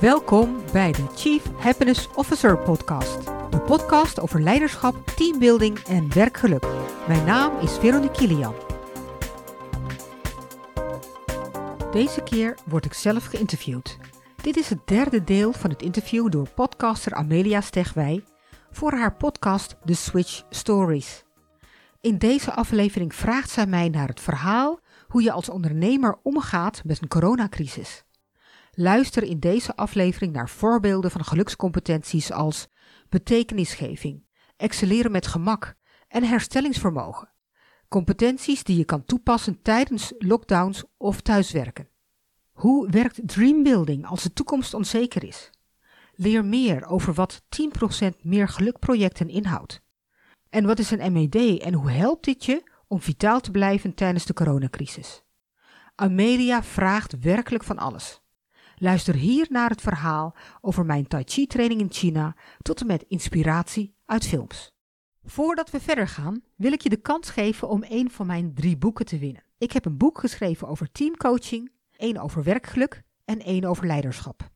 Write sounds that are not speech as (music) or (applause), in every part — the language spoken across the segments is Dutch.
Welkom bij de Chief Happiness Officer podcast. De podcast over leiderschap, teambuilding en werkgeluk. Mijn naam is Veronique Kilian. Deze keer word ik zelf geïnterviewd. Dit is het derde deel van het interview door podcaster Amelia Stegwij voor haar podcast The Switch Stories. In deze aflevering vraagt zij mij naar het verhaal hoe je als ondernemer omgaat met een coronacrisis. Luister in deze aflevering naar voorbeelden van gelukscompetenties als betekenisgeving, excelleren met gemak en herstellingsvermogen. Competenties die je kan toepassen tijdens lockdowns of thuiswerken. Hoe werkt dreambuilding als de toekomst onzeker is? Leer meer over wat 10% meer gelukprojecten inhoudt. En wat is een MED en hoe helpt dit je om vitaal te blijven tijdens de coronacrisis? Amelia vraagt werkelijk van alles. Luister hier naar het verhaal over mijn Tai Chi training in China tot en met inspiratie uit films. Voordat we verder gaan, wil ik je de kans geven om een van mijn drie boeken te winnen. Ik heb een boek geschreven over teamcoaching, één over werkgeluk en één over leiderschap.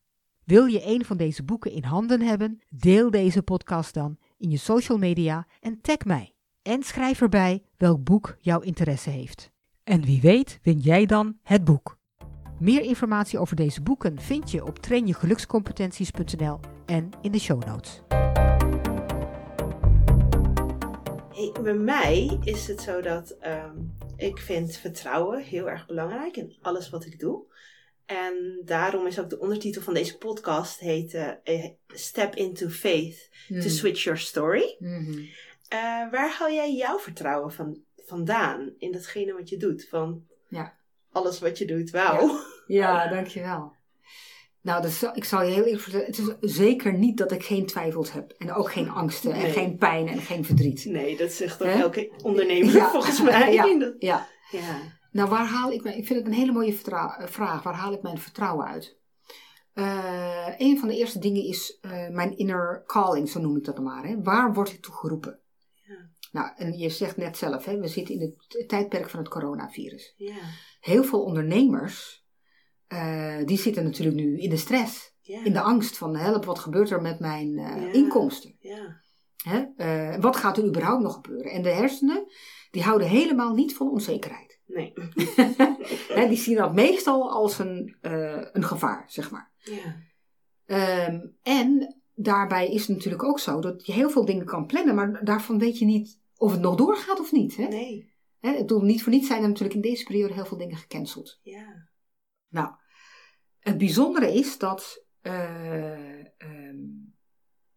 Wil je een van deze boeken in handen hebben? Deel deze podcast dan in je social media en tag mij. En schrijf erbij welk boek jouw interesse heeft. En wie weet win jij dan het boek. Meer informatie over deze boeken vind je op trainjegelukscompetenties.nl en in de show notes. Bij mij is het zo dat ehm, ik vind vertrouwen heel erg belangrijk in alles wat ik doe. En daarom is ook de ondertitel van deze podcast heet uh, Step into Faith to Hmm. Switch Your Story. Mhm. Eh, waar haal jij jouw vertrouwen van, vandaan in datgene wat je doet? Van Ja. Alles wat je doet, wauw. Ja, (laughs) dankjewel. Nou, is, ik zal je heel eerlijk vertellen. Het is zeker niet dat ik geen twijfels heb. En ook geen angsten. En geen pijn en geen verdriet. Nee, dat zegt ook elke ondernemer Ja. volgens mij. Ja. (laughs) Ja. ja. Nou, waar haal ik mijn... Ik vind het een hele mooie vraag. Waar haal ik mijn vertrouwen uit? Eh, een van de eerste dingen is eh, mijn inner calling, zo noem ik dat dan maar. Hè. Waar word ik toe geroepen? Ja. Nou, en je zegt net zelf, hè, we zitten in het tijdperk van het coronavirus. Ja. Heel veel ondernemers, eh, die zitten natuurlijk nu in de stress. Ja. In de angst van, help, wat gebeurt er met mijn eh, inkomsten? ja. Hè? Eh, wat gaat er überhaupt nog gebeuren? En de hersenen, die houden helemaal niet van onzekerheid. Nee. (laughs) Hè, die zien dat meestal als een, een gevaar, zeg maar. Ja. Ehm, en daarbij is het natuurlijk ook zo dat je heel veel dingen kan plannen, maar daarvan weet je niet of het nog doorgaat of niet. Hè? Nee. Hè, het doel niet voor niets zijn er natuurlijk in deze periode heel veel dingen gecanceld. Ja. Nou, het bijzondere is dat, eh, ehm,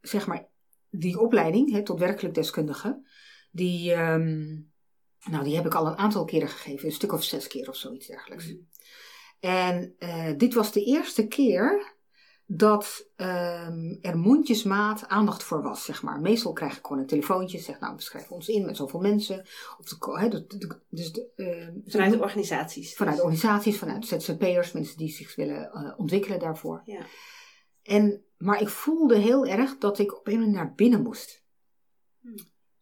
zeg maar, die opleiding hè, tot werkelijk deskundige, die, ehm, nou, die heb ik al een aantal keren gegeven, een stuk of zes keer of zoiets dergelijks. Mhm. En eh, dit was de eerste keer dat ehm, er mondjesmaat aandacht voor was, zeg maar. Meestal krijg ik gewoon een telefoontje, zeg nou, we schrijven ons in met zoveel mensen. Of de, hè, de- de- dus ehm, Vanuit de organisaties. vanuit organisaties, vanuit ZZP'ers, mensen die zich willen eh, ontwikkelen daarvoor. Ja. En, maar ik voelde heel erg dat ik op een manier naar binnen moest. Hmm.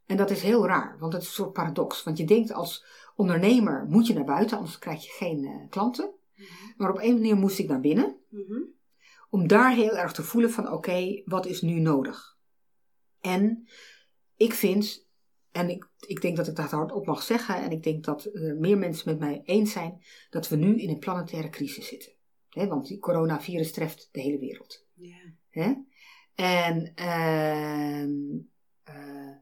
En dat is heel raar, want het is een soort paradox. Want je denkt als ondernemer moet je naar buiten, anders krijg je geen eh, klanten. Mhm. Maar op een manier moest ik naar binnen, Mhm. Om daar heel erg te voelen van oké, wat is nu nodig? En ik vind, en ik, ik denk dat ik dat hardop mag zeggen, en ik denk dat eh, meer mensen met mij eens zijn, dat we nu in een planetaire crisis zitten. Hè, want die coronavirus treft de hele wereld. Ja. Hè? En, ehm, eh,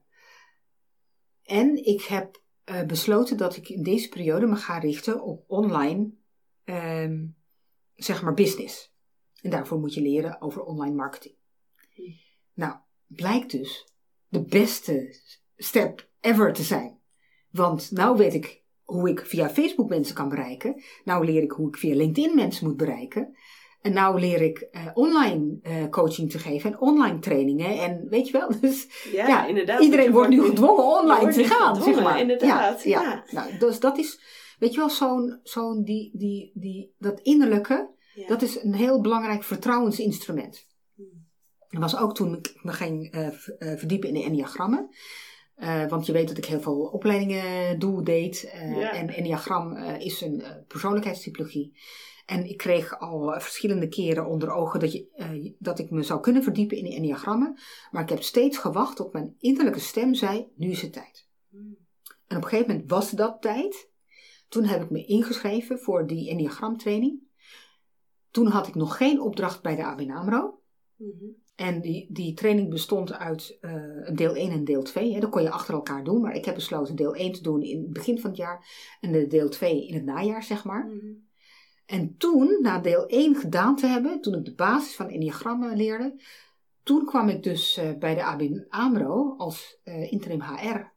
en ik heb eh, besloten dat ik in deze periode me ga richten op online, ehm, zeg maar, business. En daarvoor moet je leren over online marketing. Hm. Nou, blijkt dus de beste step ever te zijn. Want nou weet ik hoe ik via Facebook mensen kan bereiken. Nou leer ik hoe ik via LinkedIn mensen moet bereiken. En nou leer ik eh, online eh, coaching te geven en online trainingen. En weet je wel, (laughs) dus Ja, Ja, inderdaad. iedereen wordt nu gedwongen online te gaan, zeg maar. inderdaad, Ja, ja. ja. Nou, dus dat is, weet je wel, zo'n, zo'n die, die, die, dat innerlijke, Ja. dat is een heel belangrijk vertrouwensinstrument. Dat was ook toen ik me ging eh, eh, verdiepen in de enneagrammen. Eh, want je weet dat ik heel veel opleidingen doe, deed. Ja. En enneagram is een persoonlijkheidstypologie. En ik kreeg al verschillende keren onder ogen dat, je, dat ik me zou kunnen verdiepen in de enneagrammen. Maar ik heb steeds gewacht tot mijn innerlijke stem zei, nu is het tijd. Hmm. En op een gegeven moment was dat tijd. Toen heb ik me ingeschreven voor die enneagramtraining. Toen had ik nog geen opdracht bij de ABN AMRO. Mhm. En die, die training bestond uit eh, deel 1 en deel 2. Hè. Dat kon je achter elkaar doen. Maar ik heb besloten deel 1 te doen in het begin van het jaar. En de deel 2 in het najaar, zeg maar. Mhm. En toen, na deel 1 gedaan te hebben, toen ik de basis van enneagrammen leerde, toen kwam ik dus eh, bij de ABN AMRO als eh, interim HR.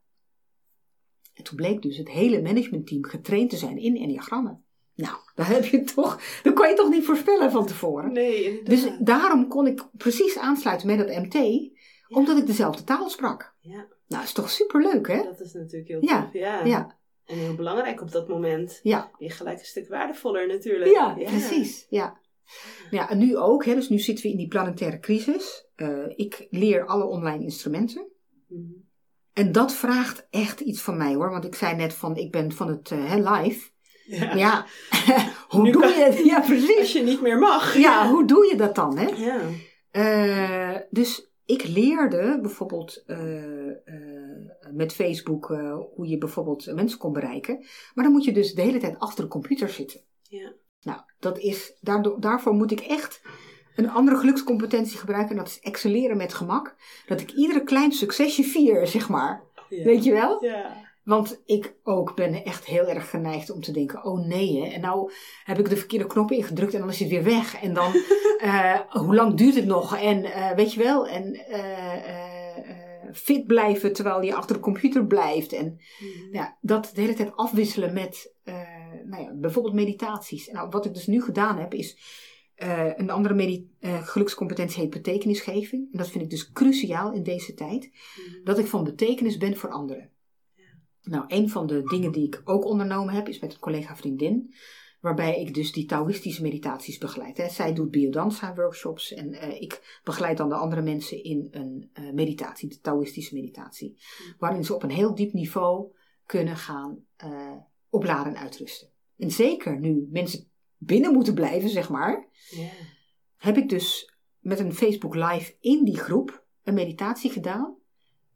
En toen bleek dus het hele managementteam getraind te zijn in enneagrammen. Nou, daar heb je toch, dat kon je toch niet voorspellen van tevoren. Nee, inderdaad. Dus daarom kon ik precies aansluiten met het MT, omdat ik dezelfde taal sprak. Ja, Nou, is toch superleuk, hè? dat is natuurlijk heel Ja, tof. Ja. Ja, En heel belangrijk op dat moment. ja. Weer gelijk een stuk waardevoller natuurlijk. Ja, precies. Ja. ja, en nu ook. Hè, dus nu zitten we in die planetaire crisis. Eh, ik leer alle online instrumenten. Mhm. En dat vraagt echt iets van mij hoor. Want ik zei net van, ik ben van het eh, live. Ja. Ja, (laughs) hoe Nu doe je het? Ja, Als precies. je niet meer mag. Ja, hoe doe je dat dan? Hè? Ja. Eh, dus ik leerde bijvoorbeeld eh, eh, met Facebook hoe je bijvoorbeeld mensen kon bereiken. Maar dan moet je dus de hele tijd achter de computer zitten. Ja. Nou, dat is, daardoor, daarvoor moet ik echt een andere gelukscompetentie gebruiken. En dat is excelleren met gemak. Dat ik iedere klein succesje vier, zeg maar. Ja. Weet je wel? Ja. Want ik ook ben echt heel erg geneigd om te denken: oh nee, hè, en nou heb ik de verkeerde knop ingedrukt en dan is het weer weg. En dan, (laughs) eh, hoe lang duurt het nog? En eh, weet je wel, en eh, fit blijven terwijl je achter de computer blijft. En Mhm. ja, dat de hele tijd afwisselen met nou ja, bijvoorbeeld meditaties. Nou, wat ik dus nu gedaan heb is. een andere eh, gelukscompetentie heet betekenisgeving. En dat vind ik dus cruciaal in deze tijd Mhm. dat ik van betekenis ben voor anderen. Nou, een van de dingen die ik ook ondernomen heb, is met een collega vriendin, waarbij ik dus die Taoïstische meditaties begeleid. Hè. Zij doet biodanza workshops en eh, ik begeleid dan de andere mensen in een eh, meditatie, de Taoïstische meditatie, waarin ze op een heel diep niveau kunnen gaan eh, opladen en uitrusten. En zeker nu mensen binnen moeten blijven, zeg maar, heb ik dus met een Facebook Live in die groep een meditatie gedaan.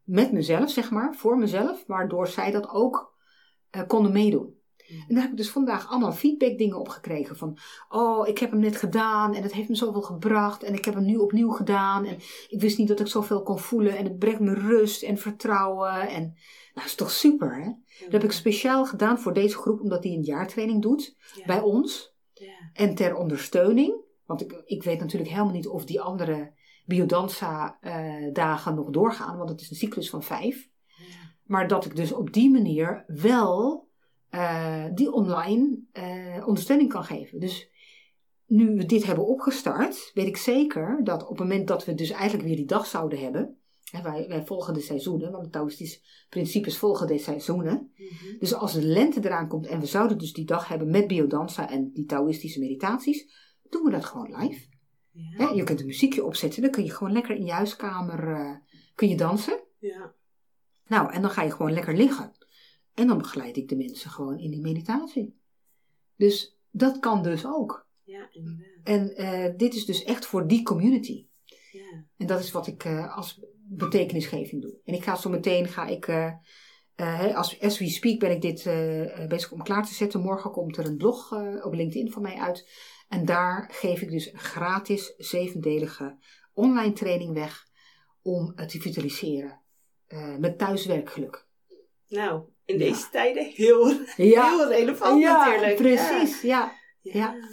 Met mezelf, zeg maar, voor mezelf, waardoor zij dat ook eh, konden meedoen. En daar heb ik dus vandaag allemaal feedback dingen op gekregen. Van, oh, ik heb hem net gedaan en het heeft me zoveel gebracht. En ik heb hem nu opnieuw gedaan. En ik wist niet dat ik zoveel kon voelen. En het brengt me rust en vertrouwen. En nou, dat is toch super, hè? Dat heb ik speciaal gedaan voor deze groep, omdat die een jaartraining doet Ja. bij ons. Ja. En ter ondersteuning, want ik, ik weet natuurlijk helemaal niet of die andere biodanza-dagen nog doorgaan, want het is een cyclus van vijf. Maar dat ik dus op die manier wel eh, die online eh, ondersteuning kan geven. Dus nu we dit hebben opgestart, weet ik zeker dat op het moment dat we dus eigenlijk weer die dag zouden hebben. Hè, wij, wij volgen de seizoenen, want de Taoïstische principes volgen de seizoenen. Mhm. Dus als de lente eraan komt en we zouden dus die dag hebben met biodanza en die Taoïstische meditaties, doen we dat gewoon live. Ja. je kunt een muziekje opzetten, dan kun je gewoon lekker in je huiskamer eh, kun je dansen. Ja. Nou, en dan ga je gewoon lekker liggen. En dan begeleid ik de mensen gewoon in die meditatie. Dus dat kan dus ook. Ja, inderdaad. En eh, dit is dus echt voor die community. Ja. En dat is wat ik eh, als betekenisgeving doe. En ik ga zo meteen, ga ik, als as we speak ben ik dit bezig om klaar te zetten. Morgen komt er een blog op LinkedIn van mij uit. En daar geef ik dus een gratis zevendelige online training weg om het te vitaliseren. eh, met thuiswerkgeluk. Nou, in Ja. deze tijden heel, heel relevant natuurlijk. precies. Ja, Ja. Ja. Ja.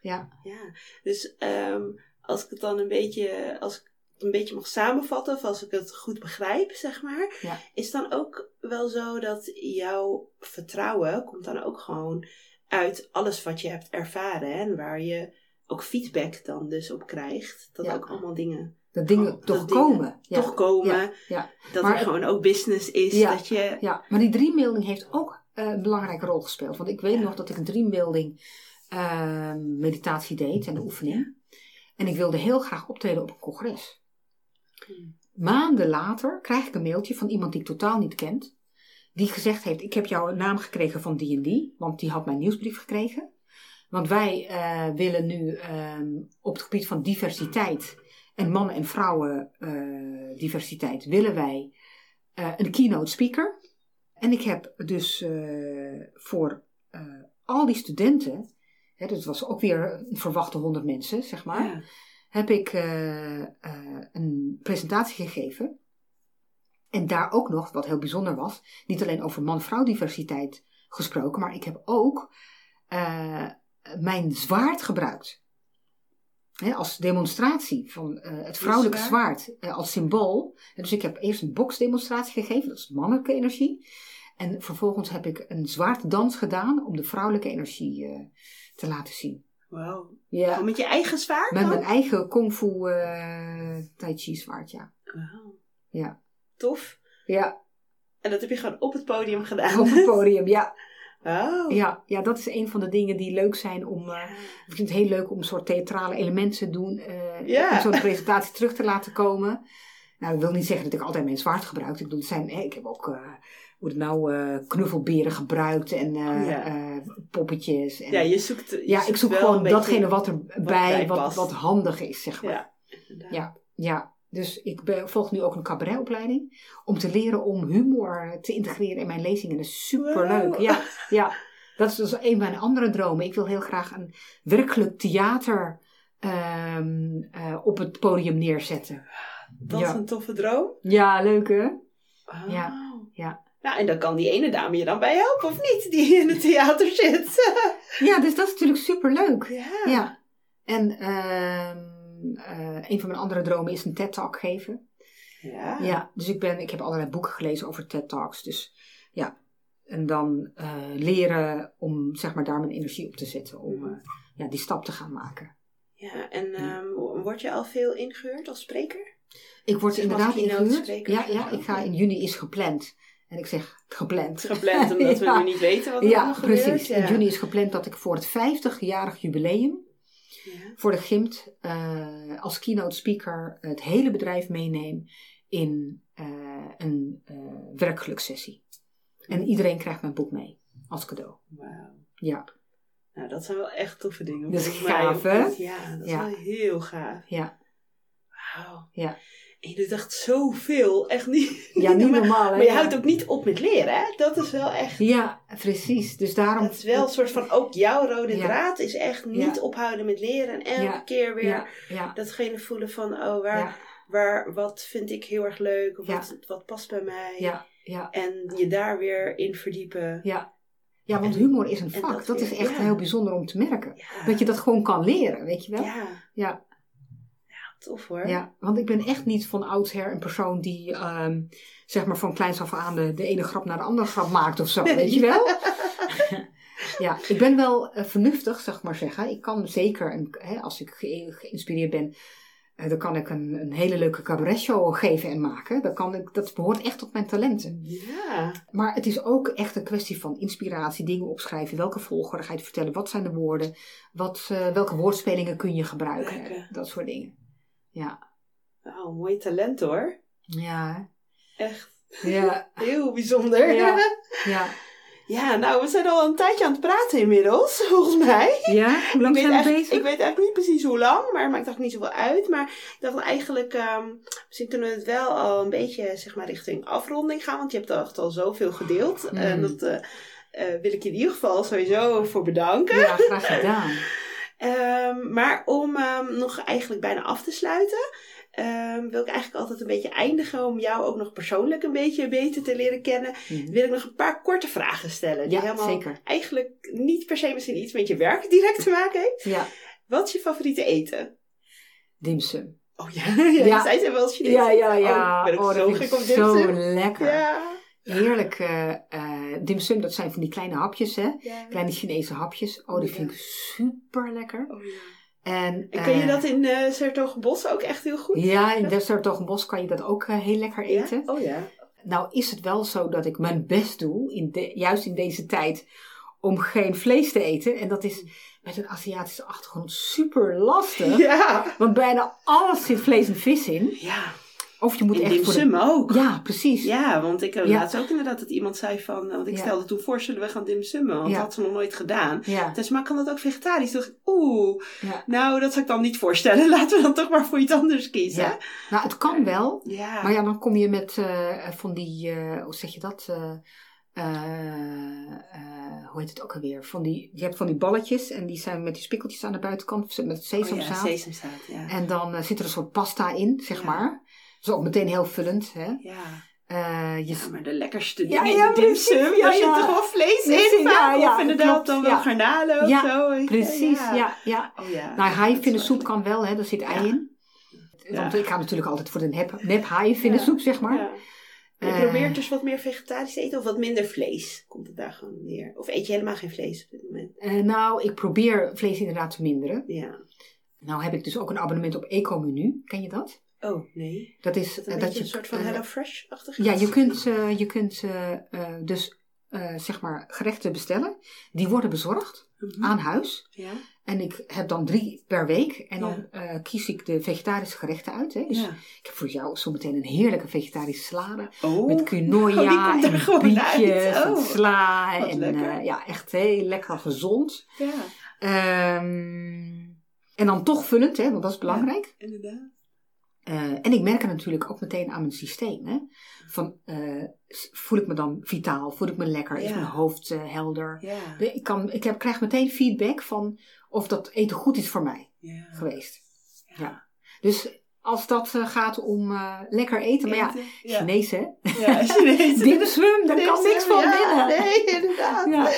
ja. Ja. Dus ehm, als ik het dan een beetje, als ik het een beetje mag samenvatten, of als ik het goed begrijp, zeg maar, Ja. is dan ook wel zo dat jouw vertrouwen komt dan ook gewoon uit alles wat je hebt ervaren hè, en waar je ook feedback dan dus op krijgt. Dat Ja. ook allemaal dingen Dat dingen dat toch dingen komen. Ja. toch komen. Ja, ja. Dat Maar er gewoon ook business is. Ja. Dat je, Ja, maar die dreambuilding heeft ook eh, een belangrijke rol gespeeld. Want ik weet nog dat ik een dreambuilding eh, meditatie deed en de oefening. En ik wilde heel graag optreden op een congres. Hmm. Maanden later krijg ik een mailtje van iemand die ik totaal niet kent. Die gezegd heeft, ik heb jouw naam gekregen van die en die. Want die had mijn nieuwsbrief gekregen. Want wij eh, willen nu ehm, op het gebied van diversiteit en mannen- en vrouwen eh, diversiteit willen wij eh, een keynote speaker. En ik heb dus voor al die studenten, hè, dat was ook weer een verwachte 100 mensen, zeg maar, Ja. heb ik een presentatie gegeven. En daar ook nog, wat heel bijzonder was, niet alleen over man-vrouw diversiteit gesproken, maar ik heb ook eh, mijn zwaard gebruikt. Als demonstratie van eh, het vrouwelijke zwaard? eh, als symbool. En dus ik heb eerst een boksdemonstratie gegeven, dat is mannelijke energie. En vervolgens heb ik een zwaarddans gedaan om de vrouwelijke energie te laten zien. Wauw. Ja. Gewoon met je eigen zwaard Met dan? mijn eigen kung fu tai chi zwaard, ja. Wauw. Ja. Tof. Ja, En dat heb je gewoon op het podium gedaan. op het podium, ja. Wauw. (laughs) ja. Ja, dat is een van de dingen die leuk zijn om... eh, ik vind het heel leuk om een soort theatrale elementen te doen. eh Ja. Om zo'n presentatie terug te laten komen. Nou, dat wil niet zeggen dat ik altijd mijn zwaard gebruik. Ik, bedoel, het zijn, ik heb ook... eh, hoe het nou, eh, knuffelberen gebruikt en Ja. eh, poppetjes. En, Ja, je zoekt, je ja, ik zoek gewoon datgene wat erbij, bij wat, past. wat handig is, zeg maar. Ja. Ja, ja. Dus ik volg nu ook een cabaretopleiding om te leren om humor te integreren in mijn lezingen. Dat is superleuk. Wow. Ja, ja, dat is dus een van mijn andere dromen. Ik wil heel graag een werkelijk theater ehm, eh, op het podium neerzetten. Dat Ja. is een toffe droom. Ja, leuk hè? Ja, ja. Nou, en dan kan die ene dame je dan bij helpen, of niet? Die in het theater zit. Ja, dus dat is natuurlijk superleuk. ja. Ja. En ehm, eh, een van mijn andere dromen is een TED-talk geven. Ja. Ja, dus ik, ben, ik heb allerlei boeken gelezen over TED-talks. Dus ja, en dan eh, leren om zeg maar daar mijn energie op te zetten. Om eh, ja, die stap te gaan maken. Ja, en ehm, word je al veel ingehuurd als spreker? Ik word inderdaad ingehuurd. Ja, ja, ik ga in juni is gepland. En ik zeg gepland. Gepland, (laughs) omdat we nu niet weten wat er Ja, allemaal gebeurt. precies. Ja. In juni is gepland dat ik voor het 50-jarig jubileum Ja. voor de GIMT eh, als keynote speaker het hele bedrijf meeneem in eh, een eh werkgelukssessie. En iedereen krijgt mijn boek mee als cadeau. Wauw. Ja, Nou, dat zijn wel echt toffe dingen. Dat is gaaf, hè? Ja, dat is Ja. wel heel gaaf. ja, Wauw. ja. En je doet echt zoveel. Echt niet, (laughs) Ja, niet normaal. normaal. hè? Maar je houdt ook niet op met leren, hè? Dat is wel echt... Ja, precies. Dus daarom. Het is wel een soort van, ook jouw rode Ja. draad is echt niet Ja. ophouden met leren. En elke Ja. keer weer datgene voelen van, oh, waar, waar, wat vind ik heel erg leuk? Wat, wat past bij mij? ja, ja, En je daar weer in verdiepen. ja. Ja, want humor is een En vak. dat Dat, is echt heel bijzonder om te merken. Dat je dat gewoon kan leren, weet je wel? Ja, Ja, tof hoor. ja. want ik ben echt niet van oudsher een persoon die, ehm, zeg maar, van kleins af aan de, de ene grap naar de andere grap maakt of zo, weet je (laughs) wel? (laughs) ja, ik ben wel eh, vernuftig, zeg maar zeggen. Ik kan zeker, een, hè, als ik ge- geïnspireerd ben, eh, dan kan ik een, een hele leuke cabaretshow geven en maken. Dat, kan ik, dat behoort echt tot mijn talenten. Ja. Maar het is ook echt een kwestie van inspiratie, dingen opschrijven. Welke volgorde ga je vertellen? Wat zijn de woorden? Wat, eh, welke woordspelingen kun je gebruiken? Lekker. Dat soort dingen. Ja. Wauw, mooi talent hoor. Ja. Echt Ja. (laughs) heel bijzonder. Ja. (laughs) Ja. Ja, nou, we zijn al een tijdje aan het praten inmiddels, (laughs) volgens mij. Ja? Hoe lang ik, zijn weet we bezig? ik weet eigenlijk niet precies hoe lang, maar het maakt ook niet zoveel uit. Maar ik dacht eigenlijk, ehm, misschien kunnen we het wel al een beetje zeg maar, richting afronding gaan. Want je hebt echt al zoveel gedeeld. Mm. En dat eh, eh, wil ik je in ieder geval sowieso voor bedanken. Ja, graag gedaan. Ehm, maar om ehm, nog eigenlijk bijna af te sluiten, ehm, wil ik eigenlijk altijd een beetje eindigen om jou ook nog persoonlijk een beetje beter te leren kennen. Mhm. Wil ik nog een paar korte vragen stellen. Die Ja, helemaal zeker. eigenlijk niet per se misschien iets met je werk direct te maken heeft. Ja. Wat is je favoriete eten? Dimsum. Oh ja, (laughs) ja, zei ze wel Chinees. Ja, ja, ja. Oh, ben ik Oh, zo dat gek op dimsum. zo lekker. Ja. Heerlijk. eh eh, dimsum, dat zijn van die kleine hapjes, hè? ja. Kleine Chinese hapjes. Oh, dat Ja. vind ik super lekker. Oh, ja. En, En kun je eh, dat in uh, Sertogenbos ook echt heel goed? Ja, in Dessertogenbos kan je dat ook heel lekker eten. Oh ja. Nou is het wel zo dat ik mijn best doe, in de, juist in deze tijd, om geen vlees te eten. En dat is met een Aziatische achtergrond super lastig. (laughs) Ja. Want bijna alles zit vlees en vis in. Ja. Of je moet In echt dim de... sum ook. Ja, precies. Ja, want ik heb Ja. laatst ook inderdaad dat iemand zei van... Want ik Ja. stelde toen voor, zullen we gaan dimsummen? Want Ja. dat had ze nog nooit gedaan. Dus, maar kan dat ook vegetarisch? Toen dacht ik, oeh, nou, dat zou ik dan niet voorstellen. (laughs) Laten we dan toch maar voor iets anders kiezen. Nou, het kan wel. Ja. Maar ja, dan kom je met eh, van die, eh, hoe zeg je dat? Eh, eh, eh, hoe heet het ook alweer? Van die, je hebt van die balletjes en die zijn met die spikkeltjes aan de buitenkant met Oh sesamzaad. ja, sesamzaad, ja. En dan eh, zit er een soort pasta in, zeg Ja. maar. Is ook meteen heel vullend. Hè? Ja. Eh, je, ja, maar de lekkerste Ja, dingen ja, in de dimsum, ja, daar zit ja. toch wel vlees in ja, vaak? ja, of inderdaad klopt, dan wel ja. garnalen of Ja, zo. precies, ja. ja. ja. Oh ja. Nou, Ja, haaienvinnensoep kan wel, hè? daar zit ei Ja. in. Ja. Want ik ga natuurlijk altijd voor de nep, nep haaienvinnensoep, zeg maar. Ja. Je Eh. probeert dus wat meer vegetarisch te eten of wat minder vlees? Komt het daar gewoon neer? Of eet je helemaal geen vlees op dit moment? Eh, nou, ik probeer vlees inderdaad te minderen. Ja. Nou heb ik dus ook een abonnement op Ecomenu. Ken je dat? Oh, nee. Dat is dat een eh, dat je een soort van eh, Hello Fresh-achtig? Ja, je kunt, je kunt eh, dus zeg maar gerechten bestellen. Die worden bezorgd Mhm. aan huis. Ja. En ik heb dan drie per week. En dan Ja. kies ik de vegetarische gerechten uit. Hè. Dus ja. ik heb voor jou zometeen een heerlijke vegetarische salade. Oh. Met (laughs) Oh, quinoa er en bietjes uit. en Oh, sla. wat En ja, echt heel lekker gezond. Ja, Ehm, en dan toch vullend, hè, want dat is belangrijk. inderdaad. Eh, en ik merk het natuurlijk ook meteen aan mijn systeem. Hè? Van, eh, voel ik me dan vitaal? Voel ik me lekker? Is mijn hoofd eh, helder? Ja. Ik, kan, ik heb, krijg meteen feedback van of dat eten goed is voor mij ja. geweest. Ja. Ja. Dus als dat gaat om lekker eten, maar ja, Eten, ja. Chinees hè? Ja, Chinees. (laughs) Dimsum, daar kan niks van binnen. Nee, inderdaad. Ja.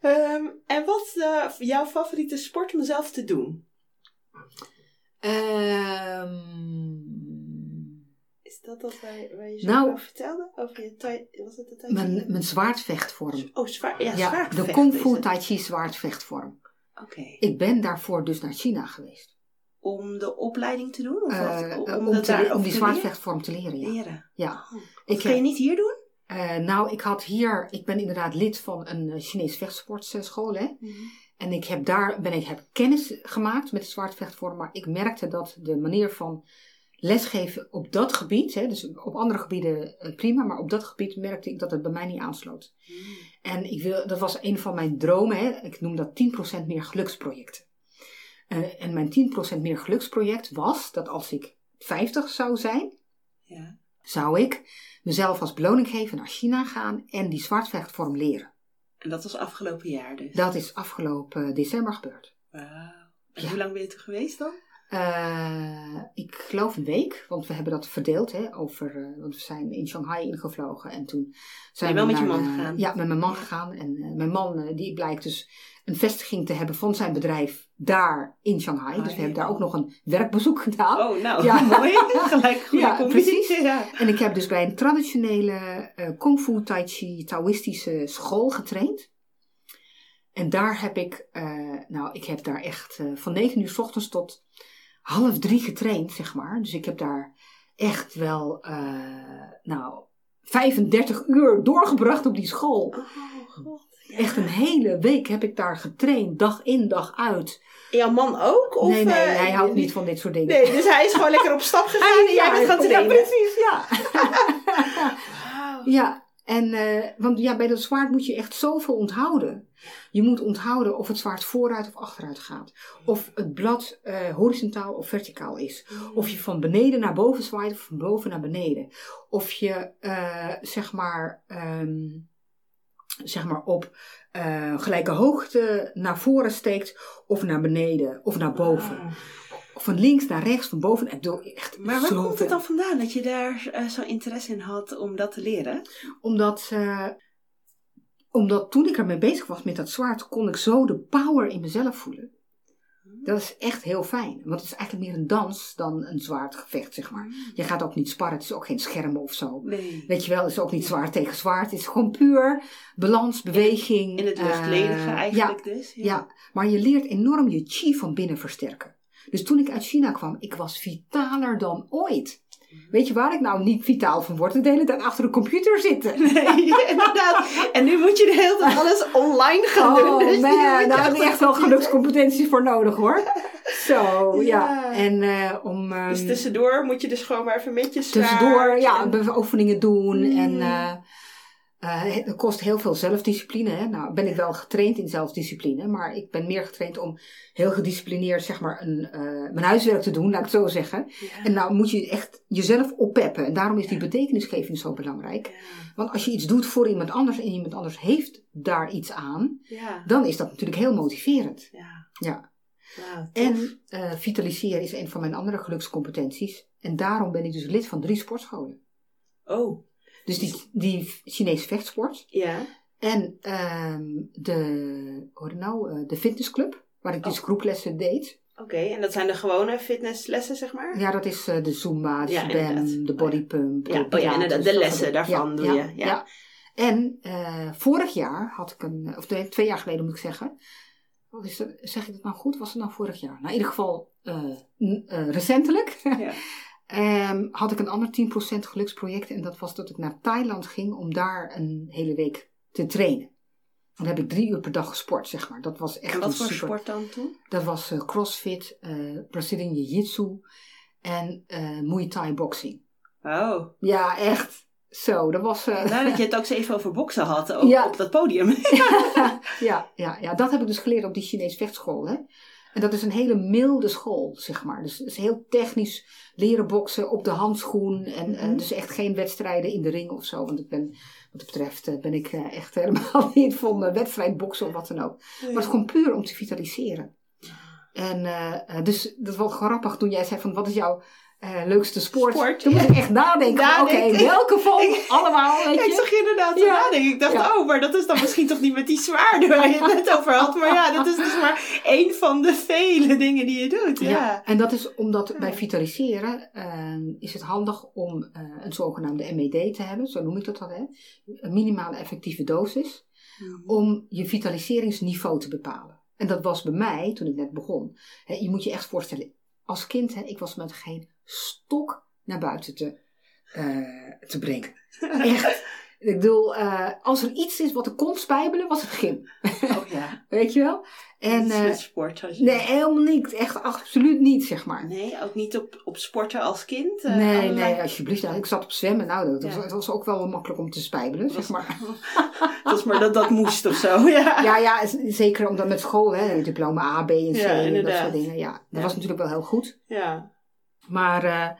Ehm, en wat is jouw favoriete sport om zelf te doen? Ehm, Is dat dat waar, waar je zo Nou, over vertelde? Over je tai, was het de tai mijn, chi? mijn zwaardvechtvorm. Oh, zwaar, ja, Ja, zwaar de Kung Fu. Tai Chi zwaardvechtvorm. Oké. Ik ben daarvoor dus naar China geweest. Om de opleiding te doen? Of Eh, wat? eh, om, te, daar om die zwaardvechtvorm te leren, ja. Leren. ja. Oh. Ik Of kan je niet hier doen? Eh, nou, ik had hier, ik ben inderdaad lid van een Chinees vechtsportschool, hè. En ik heb daar, ben ik, heb kennis gemaakt met de zwaardvechtvorm, maar ik merkte dat de manier van lesgeven op dat gebied, hè, dus op andere gebieden eh, prima, maar op dat gebied merkte ik dat het bij mij niet aansloot. En ik wil, dat was een van mijn dromen, hè. ik noem dat 10% meer geluksprojecten. Eh, en mijn 10% meer geluksproject was dat als ik 50 zou zijn, Ja. zou ik mezelf als beloning geven naar China gaan en die zwaardvechtvorm leren. En dat was afgelopen jaar dus? Dat is afgelopen december gebeurd. Wauw. En Ja. hoe lang ben je toen geweest dan? Eh, ik geloof een week, want we hebben dat verdeeld hè, over, eh, want we zijn in Shanghai ingevlogen en toen zijn Ben je we wel met je naar, man eh, gegaan? Ja, met mijn man gegaan en eh, mijn man eh, die blijkt dus een vestiging te hebben van zijn bedrijf daar in Shanghai. Dus we ja. hebben daar ook nog een werkbezoek gedaan. Oh, nou, (laughs) Ja. (laughs) mooi. Gelijk goede Ja, precies. Ja. En ik heb dus bij een traditionele eh kung fu tai chi Taoïstische school getraind. En daar heb ik, eh, nou, ik heb daar echt eh, van 9 uur s ochtends tot half drie getraind, zeg maar. Dus ik heb daar echt wel, nou, 35 uur doorgebracht op die school. Oh, god. Ja. Echt een hele week heb ik daar getraind, dag in, dag uit. En jouw man ook? Of, nee, nee, eh, hij houdt niet van dit soort dingen. Nee, dus hij is gewoon lekker op stap gegaan en jij bent gaan ja, trainen. precies, ja. Wauw. Ja, en, eh, want ja, bij dat zwaard moet je echt zoveel onthouden. Je moet onthouden of het zwaard vooruit of achteruit gaat. Of het blad eh, horizontaal of verticaal is. Of je van beneden naar boven zwaait of van boven naar beneden. Of je, zeg maar, ehm, zeg maar op eh, gelijke hoogte naar voren steekt. Of naar beneden of naar boven. Of van links naar rechts, van boven. Ik bedoel, echt Maar waar komt het dan vandaan dat je daar eh, zo'n interesse in had om dat te leren? Omdat, eh, omdat toen ik ermee bezig was met dat zwaard, kon ik zo de power in mezelf voelen. Dat is echt heel fijn. Want het is eigenlijk meer een dans dan een zwaardgevecht, zeg maar. Je gaat ook niet sparren, het is ook geen schermen of zo. Nee. Weet je wel, het is ook niet zwaard tegen zwaard. Het is gewoon puur balans, beweging. In het eh, luchtledige eigenlijk Ja, dus. ja, maar je leert enorm je chi van binnen versterken. Dus toen ik uit China kwam, ik was vitaler dan ooit. Weet je waar ik nou niet vitaal van word? De hele tijd achter de computer zitten. (laughs) Nee, (laughs) inderdaad. En nu moet je de hele tijd alles online gaan doen. Oh (laughs) dus man, moet je daar heb ik op echt wel gelukscompetenties voor nodig hoor. Zo, ja. Ja. En eh, om ehm, Dus tussendoor moet je dus gewoon maar even met je tussendoor ja, en- oefeningen doen. Mm. En eh, eh, het kost heel veel zelfdiscipline. Hè? Nou ben ik wel getraind in zelfdiscipline. Maar ik ben meer getraind om heel gedisciplineerd zeg maar, een, eh, mijn huiswerk te doen, laat ik het zo zeggen. Ja. En nou moet je echt jezelf oppeppen. En daarom is die betekenisgeving zo belangrijk. Ja. Want als je iets doet voor iemand anders en iemand anders heeft daar iets aan, Ja. dan is dat natuurlijk heel motiverend. Ja. En eh, vitaliseren is een van mijn andere gelukscompetenties. En daarom ben ik dus lid van drie sportscholen. Oh, Dus die, die Chinese vechtsport. ja. En ehm, de, het nou, eh, de fitnessclub, waar ik dus Oh. groeplessen deed. Oké, en dat zijn de gewone fitnesslessen, zeg maar? Ja, dat is eh, de Zumba, de Ja, de bodypump. Ja, de oh ja, inderdaad, de lessen daarvan doe je, ja. En eh, vorig jaar had ik een, of nee, twee jaar geleden moet ik zeggen. Wat is dat, zeg ik dat nou goed? Was het nou vorig jaar? Nou, in ieder geval eh, recentelijk. (laughs) Ehm, had ik een ander 10% geluksproject. En dat was dat ik naar Thailand ging om daar een hele week te trainen. Dan heb ik drie uur per dag gesport, zeg maar. Dat was echt En wat een voor super... sport dan toen? Dat was eh, crossfit, eh Brazilian Jiu-Jitsu en eh Muay Thai boxing. Oh, Ja, echt. Zo, dat was... eh, nou dat je het (laughs) ook eens even over boksen had, ook Ja. op dat podium. (laughs) ja, ja, ja, dat heb ik dus geleerd op die Chinese vechtschool. Hè? En dat is een hele milde school, zeg maar. Dus het is heel technisch leren boksen op de handschoen. En eh, Mhm. dus echt geen wedstrijden in de ring of zo. Want ik ben, wat dat betreft eh, ben ik eh, echt (laughs) helemaal niet van uh, wedstrijdboksen of wat dan ook. Maar het is gewoon puur om te vitaliseren. En eh, eh, dus dat was wel grappig toen jij zei van wat is jouw eh, leukste sport? Sport, toen ja. moest ik echt nadenken. Oké, welke van (laughs) allemaal? Weet Ja, ik je? zag je inderdaad Ja. nadenken. Ik dacht, Ja. oh, maar dat is dan misschien toch niet met die zwaarden waar je het net over had. Maar ja, dat is dus maar één van de vele dingen die je doet. Ja. En dat is omdat bij vitaliseren ehm, is het handig om eh, een zogenaamde MED te hebben, zo noem ik dat dan, hè? een minimale effectieve dosis, om je vitaliseringsniveau te bepalen. En dat was bij mij, toen ik net begon, hè, je moet je echt voorstellen, als kind, hè, ik was met geen stok naar buiten te, eh, te brengen. (laughs) Echt. Ik bedoel, eh, als er iets is wat ik kon spijbelen, was het gym. Oh ja. (laughs) Weet je wel? En, met sport je. nee, helemaal niet. Echt absoluut niet, zeg maar. Nee, ook niet op, op sporten als kind? eh, Nee, allerlei- nee, alsjeblieft. Nou, ik zat op zwemmen. Nou, dat, Ja. was, het was ook wel makkelijk om te spijbelen, zeg maar. (laughs) Het was maar dat dat moest of zo, ja. Ja, ja, zeker omdat met school, hè, diploma A, B en C Ja, en dat soort dingen. Ja, dat was natuurlijk wel heel goed. Ja. Maar, eh,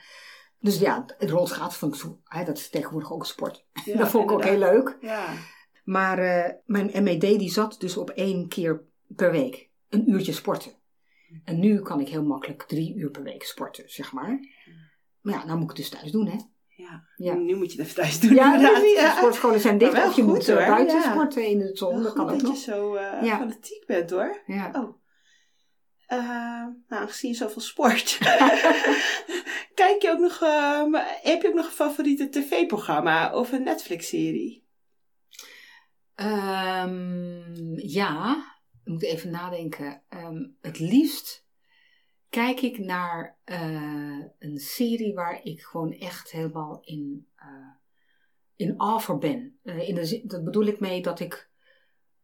dus ja, het rolschaatsen vond ik zo, hè, dat is tegenwoordig ook sport. (laughs) ja dat vond ik ook heel leuk. Ja. Maar eh, mijn MED die zat dus op één keer per week. Een uurtje sporten. En nu kan ik heel makkelijk drie uur per week sporten, zeg maar. Maar ja, nou moet ik het dus thuis doen, hè. Ja. Ja. Nu moet je het even thuis doen. Ja, sportscholen zijn dicht. Maar wel Of je goed, moet eh, hoor. buiten Ja. sporten in de zon. Dat kan ook dat nog. je zo Ja. fanatiek bent hoor. Ja. Oh. Eh, nou, aangezien je zoveel sport. (laughs) Kijk je ook nog, ehm, heb je ook nog een favoriete tv-programma of een Netflix-serie? Ehm, ja, ik moet even nadenken. Het liefst kijk ik naar eh, een serie waar ik gewoon echt helemaal in, eh in awe ben. Eh, in de, dat bedoel ik mee dat ik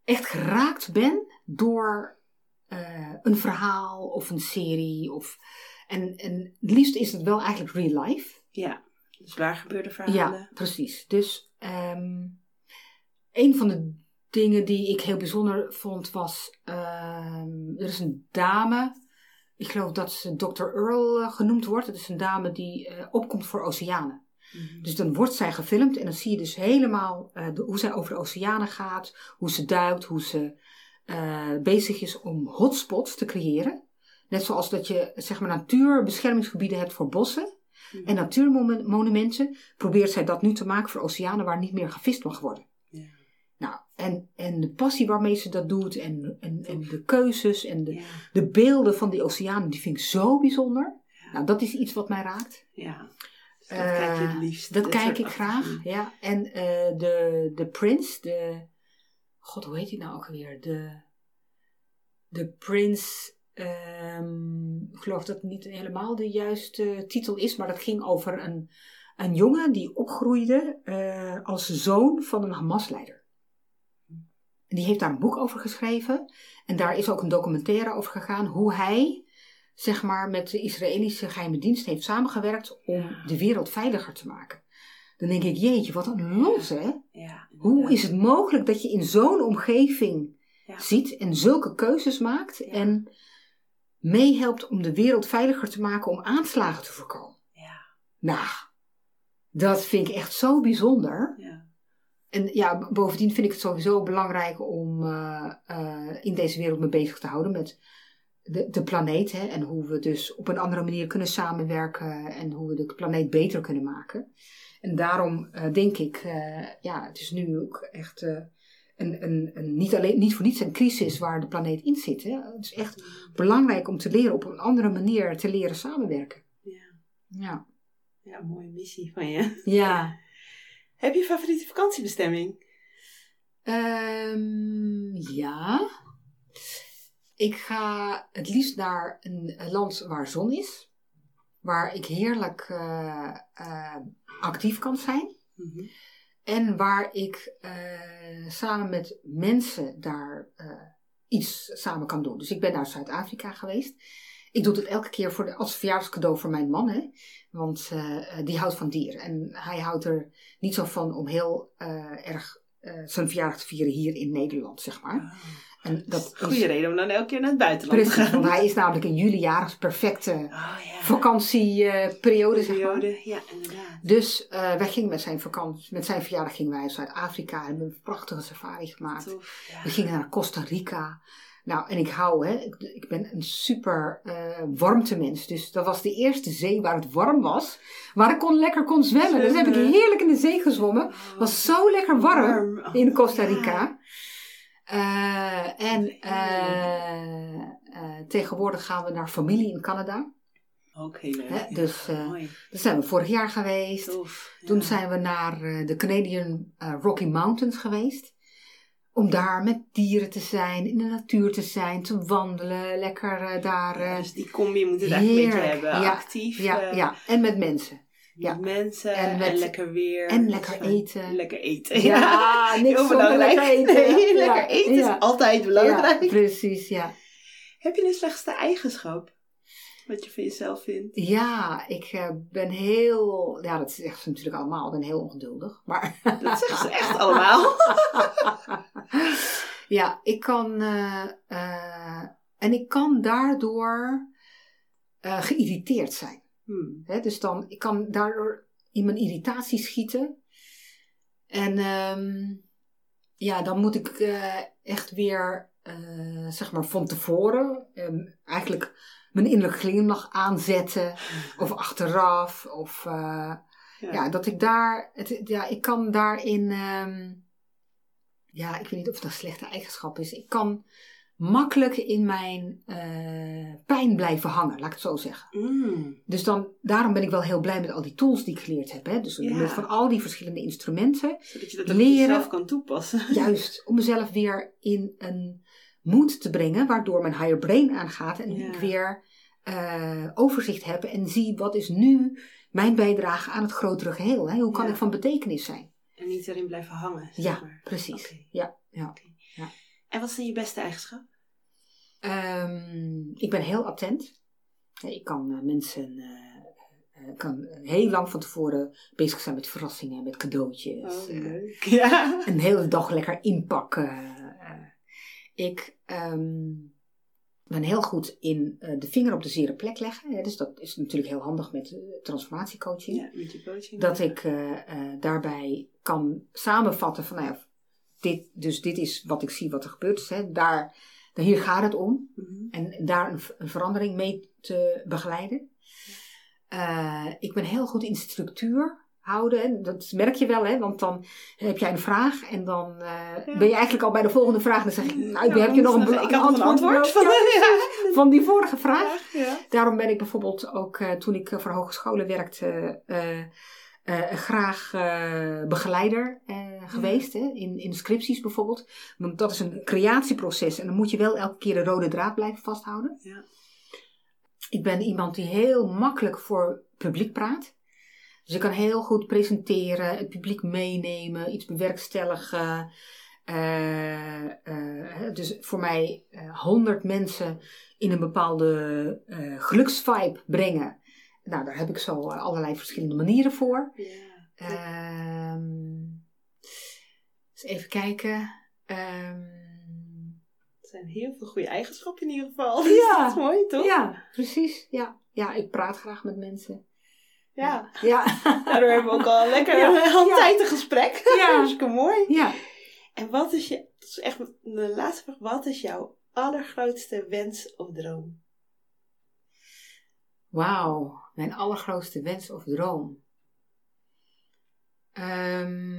echt geraakt ben door eh, een verhaal of een serie. Of, en, en het liefst is het wel eigenlijk real life. Ja, dus waar gebeurde verhalen? Ja, precies. Dus ehm, een van de dingen die ik heel bijzonder vond was, ehm, er is een dame, ik geloof dat ze Dr. Earl eh, genoemd wordt. Het is een dame die eh, opkomt voor oceanen. Mhm. Dus dan wordt zij gefilmd en dan zie je dus helemaal de- hoe zij over de oceanen gaat, hoe ze duikt, hoe ze eh, bezig is om hotspots te creëren. Net zoals dat je zeg maar natuurbeschermingsgebieden hebt voor bossen Mhm. en natuurmonumenten, probeert zij dat nu te maken voor oceanen waar niet meer gevist mag worden. Ja. Nou, en, en de passie waarmee ze dat doet en, en, en de keuzes en de, Ja, de beelden van die oceanen, die vind ik zo bijzonder. Nou, dat is iets wat mij raakt. ja. Dus dat Eh, kijk je het liefst. Dat kijk ik (laughs) graag, ja. En eh, de, de Prince, de... God, hoe heet die nou ook weer? De, de Prince ehm, ik geloof dat het niet helemaal de juiste titel is, maar dat ging over een, een jongen die opgroeide eh, als zoon van een Hamas-leider. Die heeft daar een boek over geschreven en daar is ook een documentaire over gegaan hoe hij zeg maar, met de Israëlische geheime dienst heeft samengewerkt om de wereld veiliger te maken. Dan denk ik, jeetje, wat een los hè. Ja, Hoe is het mogelijk dat je in zo'n omgeving Ja. ziet en zulke keuzes maakt en meehelpt om de wereld veiliger te maken om aanslagen te voorkomen? Ja, Nou, dat vind ik echt zo bijzonder. ja. En ja, bovendien vind ik het sowieso belangrijk om eh, eh, in deze wereld me bezig te houden met de, de planeet. Hè, en hoe we dus op een andere manier kunnen samenwerken en hoe we de planeet beter kunnen maken. En daarom eh, denk ik, eh, ja, het is nu ook echt eh, een, een, een, niet, alleen, niet voor niets een crisis waar de planeet in zit. Hè. Het is echt belangrijk om te leren op een andere manier te leren samenwerken. Ja. Ja. ja, mooie missie van je. Ja. (laughs) Heb je favoriete vakantiebestemming? Ehm, ja. Ik ga het liefst naar een, een land waar zon is. Waar ik heerlijk eh, eh, actief kan zijn. Mhm. En waar ik eh, samen met mensen daar iets samen kan doen. Dus ik ben naar Zuid-Afrika geweest. Ik doe het elke keer voor de, als verjaardagscadeau voor mijn man. Hè? Want die houdt van dieren. En hij houdt er niet zo van om heel erg zijn verjaardag te vieren hier in Nederland, zeg maar. Oh. En dat is Goede reden om dan elke keer naar het buitenland te precies, gaan. want hij is namelijk in juli jarig, perfecte Oh ja. vakantieperiode, zeg maar. Ja, inderdaad. Dus eh, wij gingen met zijn vakantie, met zijn verjaardag gingen wij naar Zuid-Afrika en hebben een prachtige safari gemaakt. Tof, ja. We gingen naar Costa Rica. Nou, en ik hou, hè, ik, ik ben een super eh warmtemens. Dus dat was de eerste zee waar het warm was. Waar ik kon, lekker kon zwemmen. Dus heb ik heerlijk in de zee gezwommen. Het was zo lekker warm Oh, in Costa ja. Rica. Eh, en eh, tegenwoordig gaan we naar familie in Canada. Ook heel leuk. Dus. Daar zijn we vorig jaar geweest. Tof. ja. Toen zijn we naar de Canadian Rocky Mountains geweest. Om daar met dieren te zijn, in de natuur te zijn, te wandelen, lekker eh, daar. Ja, eh, dus die combi moet het beetje heerlijk. hebben. Ja, Actief. ja, eh, ja, en met mensen. met ja. mensen En lekker weer. en lekker eten. Lekker eten. Ja, niks heel belangrijk. lekker eten. Nee, lekker eten is altijd belangrijk. Ja, precies, ja. Heb je een slechtste eigenschap? Wat je van jezelf vindt? Ja, ik eh, ben heel. Ja, dat zegt ze natuurlijk allemaal. Ik ben heel ongeduldig. Maar. Dat zeggen ze echt allemaal. (laughs) ja, ik kan. eh, eh, en ik kan daardoor geïrriteerd zijn. Hmm. Dus dan, ik kan daardoor in mijn irritatie schieten. En ehm, ja, dan moet ik echt weer, zeg maar, van tevoren ehm, eigenlijk mijn innerlijke glimlach aanzetten. Of (laughs) achteraf. Of eh, Ja. ja, dat ik daar, het, ja, ik kan daarin, ehm, ja, ik weet niet of het een slechte eigenschap is. Ik kan makkelijk in mijn eh, pijn blijven hangen, laat ik het zo zeggen. Mm. Dus dan, daarom ben ik wel heel blij met al die tools die ik geleerd heb. Hè? Dus Ja. van al die verschillende instrumenten. Zodat je dat Leren. jezelf kan toepassen. Juist om mezelf weer in een moed te brengen, waardoor mijn higher brain aangaat en Ja. ik weer eh, overzicht heb en zie wat is nu mijn bijdrage aan het grotere geheel. Hè? Hoe kan Ja. ik van betekenis zijn? En niet erin blijven hangen. Zeg Ja, maar. precies. Oké. Ja, ja. En wat dan je beste eigenschap? Ehm, ik ben heel attent. Ja, Ik kan eh, mensen eh, kan heel lang van tevoren bezig zijn met verrassingen, met cadeautjes. Oh, leuk. (laughs) Ja. een hele dag lekker inpakken. Ik ehm, ben heel goed in eh, de vinger op de zere plek leggen. Hè, dus dat is natuurlijk heel handig met eh, transformatiecoaching. ja, met je coaching. Dat ik eh, daarbij kan samenvatten van, nou ja, dit, dus dit is wat ik zie wat er gebeurt. Hè, daar, daar, hier gaat het om. Mhm. En daar een, een verandering mee te begeleiden. Ik ben heel goed in structuur houden. En dat merk je wel, hè? want dan heb jij een vraag en dan eh, Ja. ben je eigenlijk al bij de volgende vraag. Dan zeg ik, nou, Ja, heb je nog een, ik antwoord van, (laughs) ja. van die vorige vraag. Daarom ben ik bijvoorbeeld ook eh, toen ik eh, voor hogescholen werkte, graag begeleider geweest, hè, in, in scripties bijvoorbeeld. Want dat is een creatieproces en dan moet je wel elke keer de rode draad blijven vasthouden. Ja. Ik ben iemand die heel makkelijk voor publiek praat. Dus ik kan heel goed presenteren, het publiek meenemen, iets bewerkstelligen. Eh, eh, dus voor mij honderd mensen in een bepaalde eh geluksvibe brengen. Nou, daar heb ik zo allerlei verschillende manieren voor. Ja. Eens even kijken. Ehm, Het zijn heel veel goede eigenschappen in ieder geval. (laughs) Ja. Dat is mooi, toch? ja, precies. Ja. ja, ik praat graag met mensen. Ja. Ja. (laughs) Daardoor hebben we ook al lekker (laughs) Ja. een een gesprek. Ja. Hartstikke (laughs) mooi. ja. En wat is je, dat is echt de laatste vraag, wat is jouw allergrootste wens of droom? Wauw, mijn allergrootste wens of droom. Ehm,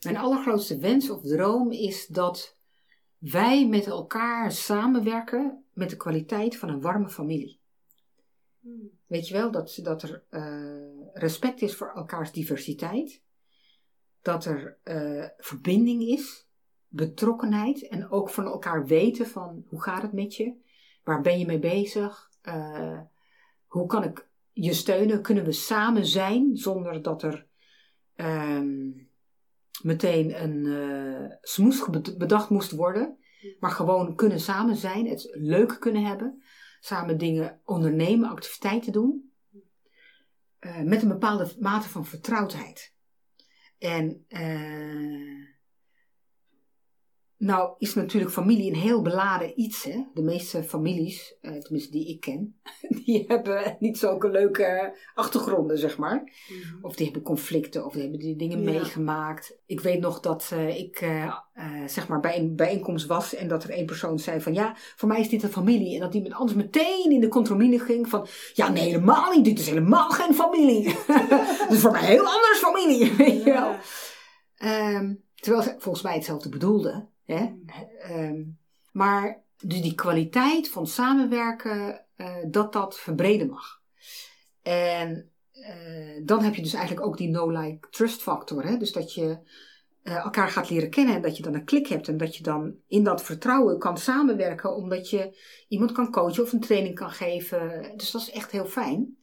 mijn allergrootste wens of droom is dat wij met elkaar samenwerken met de kwaliteit van een warme familie. Weet je wel, dat, dat er eh, respect is voor elkaars diversiteit. Dat er eh, verbinding is, betrokkenheid en ook van elkaar weten van hoe gaat het met je? Waar ben je mee bezig? Eh, hoe kan ik je steunen? Kunnen we samen zijn zonder dat er ehm, meteen een eh smoes bedacht moest worden? Maar gewoon kunnen samen zijn, het leuk kunnen hebben, samen dingen ondernemen, activiteiten doen. eh, met een bepaalde mate van vertrouwdheid. En eh, nou is natuurlijk familie een heel beladen iets. Hè? De meeste families, eh, tenminste die ik ken, (laughs) die hebben niet zulke leuke achtergronden, zeg maar. Of die hebben conflicten, of die hebben die dingen Ja. meegemaakt. Ik weet nog dat eh, ik eh, zeg maar bij een bijeenkomst was en dat er één persoon zei van ja, voor mij is dit een familie. En dat iemand anders meteen in de contromine ging van ja, nee, helemaal niet. Dit is helemaal geen familie. (laughs) Dit is voor mij heel anders familie. (laughs) Weet je wel. Ja. Ehm, terwijl ze volgens mij hetzelfde bedoelde. Hè? Ehm, maar dus die kwaliteit van samenwerken, eh, dat dat verbreden mag. En eh, dan heb je dus eigenlijk ook die no-like trust factor. Hè? Dus dat je eh, elkaar gaat leren kennen en dat je dan een klik hebt. En dat je dan in dat vertrouwen kan samenwerken omdat je iemand kan coachen of een training kan geven. Dus dat is echt heel fijn.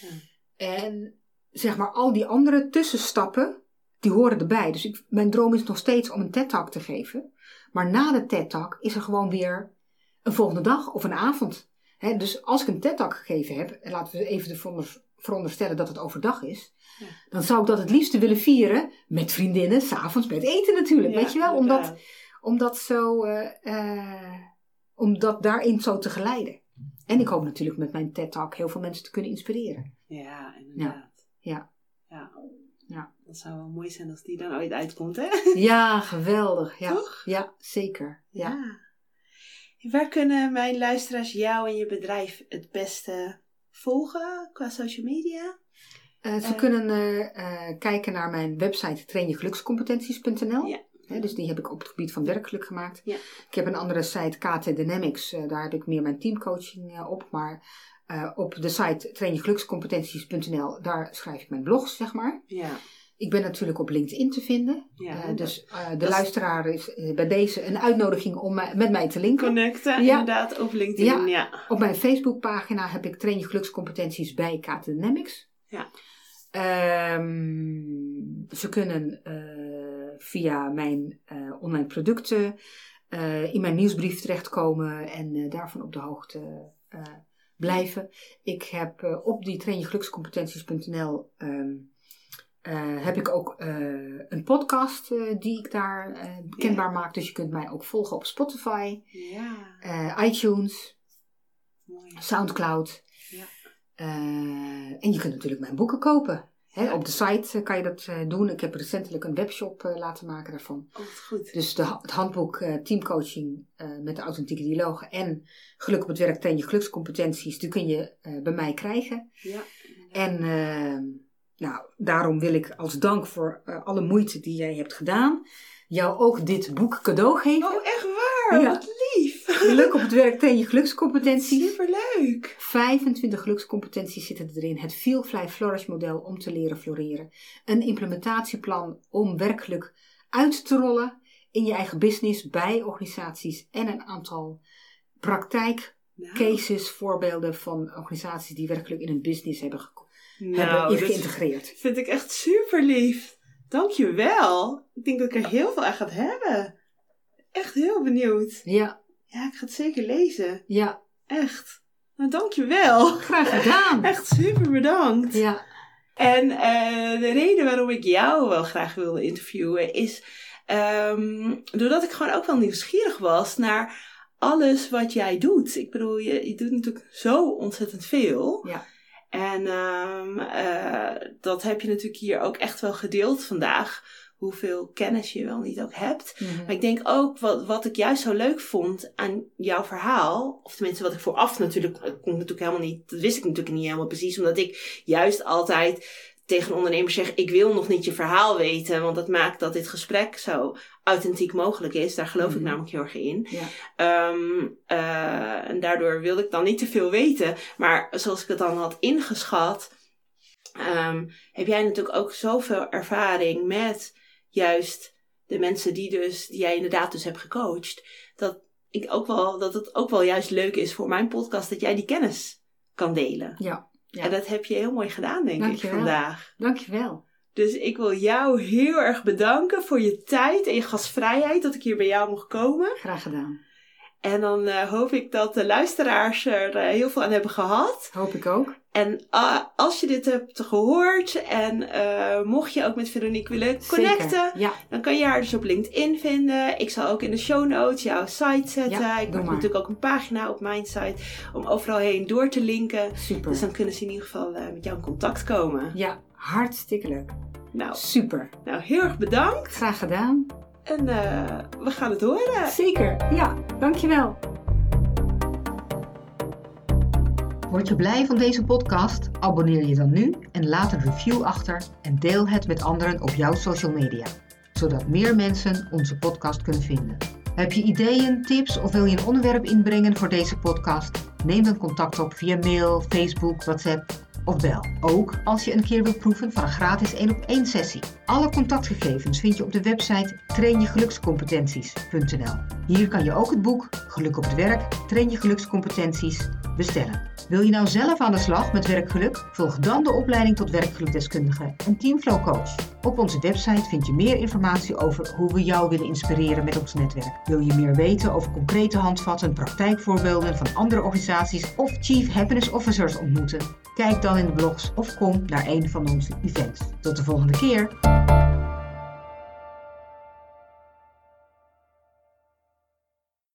Ja. En zeg maar al die andere tussenstappen, die horen erbij. Dus ik, mijn droom is nog steeds om een TED-talk te geven. Maar na de TED-talk is er gewoon weer een volgende dag of een avond. Dus als ik een TED-talk gegeven heb, en laten we even veronderstellen dat het overdag is, Ja. dan zou ik dat het liefste willen vieren met vriendinnen, s'avonds met eten natuurlijk. Ja, weet je wel, omdat, inderdaad. om dat zo, eh, eh, om dat daarin zo te geleiden. En ik hoop natuurlijk met mijn TED-talk heel veel mensen te kunnen inspireren. Ja, inderdaad. Ja. Ja. Ja. Dat zou wel mooi zijn als die dan ooit uitkomt, hè? Ja, geweldig. Ja, Toch? ja zeker. Ja. Waar kunnen mijn luisteraars jou en je bedrijf het beste volgen qua social media? Eh, ze Eh. kunnen eh, kijken naar mijn website trainjegelukscompetenties.nl. Ja. Dus die heb ik op het gebied van werkgeluk gemaakt. Ja. Ik heb een andere site, KT Dynamics. daar heb ik meer mijn teamcoaching op. Maar op de site trainjegelukscompetenties.nl, daar schrijf ik mijn blogs, zeg maar. Ja. Ik ben natuurlijk op LinkedIn te vinden. Ja, Eh, dus eh, de dat luisteraar is eh, bij deze een uitnodiging om met mij te linken. Connecten, Ja. inderdaad, op LinkedIn. Ja. Op mijn Facebookpagina heb ik Train je gelukscompetenties bij KT Dynamics. Ja. Ehm, ze kunnen via mijn online producten in mijn nieuwsbrief terechtkomen en daarvan op de hoogte blijven. Ik heb op die trainjegelukscompetenties.nl ehm, eh, heb ik ook eh, een podcast eh, die ik daar kenbaar maak. Dus je kunt mij ook volgen op Spotify, Ja. iTunes. Mooi. Soundcloud. Ja. En je kunt natuurlijk mijn boeken kopen. Hè, Ja. Op de site kan je dat doen. Ik heb recentelijk een webshop laten maken daarvan. Oh, goed. Dus de, het handboek Teamcoaching met de authentieke dialogen en Geluk op het werk train je gelukscompetenties, die kun je bij mij krijgen. Ja. En eh, nou, daarom wil ik als dank voor eh, alle moeite die jij hebt gedaan, jou ook dit boek cadeau geven. Oh, echt waar? Ja. Wat lief. Geluk op het werk train je gelukscompetenties. Superleuk. 25 gelukscompetenties zitten erin. Het Feel Fly Flourish model om te leren floreren. Een implementatieplan om werkgeluk uit te rollen in je eigen business, bij organisaties en een aantal praktijk Nou, voorbeelden van organisaties die werkelijk in een business hebben, hebben nou, dat geïntegreerd. vind ik echt super lief. Dankjewel. Ik denk dat ik er heel veel aan ga hebben. Echt heel benieuwd. Ja, Ja, ik ga het zeker lezen. ja, Echt. Nou, dankjewel. graag gedaan. (laughs) Echt super bedankt. Ja, En eh, de reden waarom ik jou wel graag wilde interviewen is ehm, doordat ik gewoon ook wel nieuwsgierig was naar alles wat jij doet. Ik bedoel, je, je doet natuurlijk zo ontzettend veel. Ja. En ehm, eh, dat heb je natuurlijk hier ook echt wel gedeeld vandaag. Hoeveel kennis je wel niet ook hebt. Mhm. Maar ik denk ook, wat, wat ik juist zo leuk vond aan jouw verhaal, of tenminste wat ik vooraf natuurlijk, dat kon natuurlijk helemaal niet, dat wist ik natuurlijk niet helemaal precies, omdat ik juist altijd tegen ondernemers zeg, ik wil nog niet je verhaal weten, want dat maakt dat dit gesprek zo authentiek mogelijk is. Daar geloof ik Mhm. namelijk heel erg in. Ja. Ehm, eh, en daardoor wilde ik dan niet te veel weten, maar zoals ik het dan had ingeschat, ehm, heb jij natuurlijk ook zoveel ervaring met juist de mensen die, dus, die jij inderdaad dus hebt gecoacht. Dat, ik ook wel, dat het ook wel juist leuk is voor mijn podcast dat jij die kennis kan delen. ja. Ja. En dat heb je heel mooi gedaan, denk ik, Dankjewel. vandaag. Dankjewel. Dus ik wil jou heel erg bedanken voor je tijd en je gastvrijheid dat ik hier bij jou mocht komen. Graag gedaan. En dan eh, hoop ik dat de luisteraars er eh, heel veel aan hebben gehad. Hoop ik ook. En ah, als je dit hebt gehoord en eh, mocht je ook met Veronique willen connecten. Ja, dan kan je haar dus op LinkedIn vinden. Ik zal ook in de show notes jouw site zetten. Ja, ik maak maar. natuurlijk ook een pagina op mijn site om overal heen door te linken. super. Dus dan kunnen ze in ieder geval met jou in contact komen. Ja, hartstikke leuk. Nou, Super. nou, heel erg bedankt. Graag gedaan. En eh, we gaan het horen. Zeker. Ja, dankjewel. Word je blij van deze podcast? Abonneer je dan nu en laat een review achter en deel het met anderen op jouw social media, zodat meer mensen onze podcast kunnen vinden. Heb je ideeën, tips of wil je een onderwerp inbrengen voor deze podcast? Neem dan contact op via mail, Facebook, WhatsApp of bel. Ook als je een keer wilt proeven van een gratis 1 op 1 sessie. Alle contactgegevens vind je op de website trainjegelukscompetenties.nl. Hier kan je ook het boek Geluk op het werk, Train je gelukscompetenties bestellen. Wil je nou zelf aan de slag met werkgeluk? Volg dan de opleiding tot werkgelukdeskundige en Teamflow Coach. Op onze website vind je meer informatie over hoe we jou willen inspireren met ons netwerk. Wil je meer weten over concrete handvatten, praktijkvoorbeelden van andere organisaties of Chief Happiness Officers ontmoeten? Kijk in de blogs of kom naar een van onze events. Tot de volgende keer!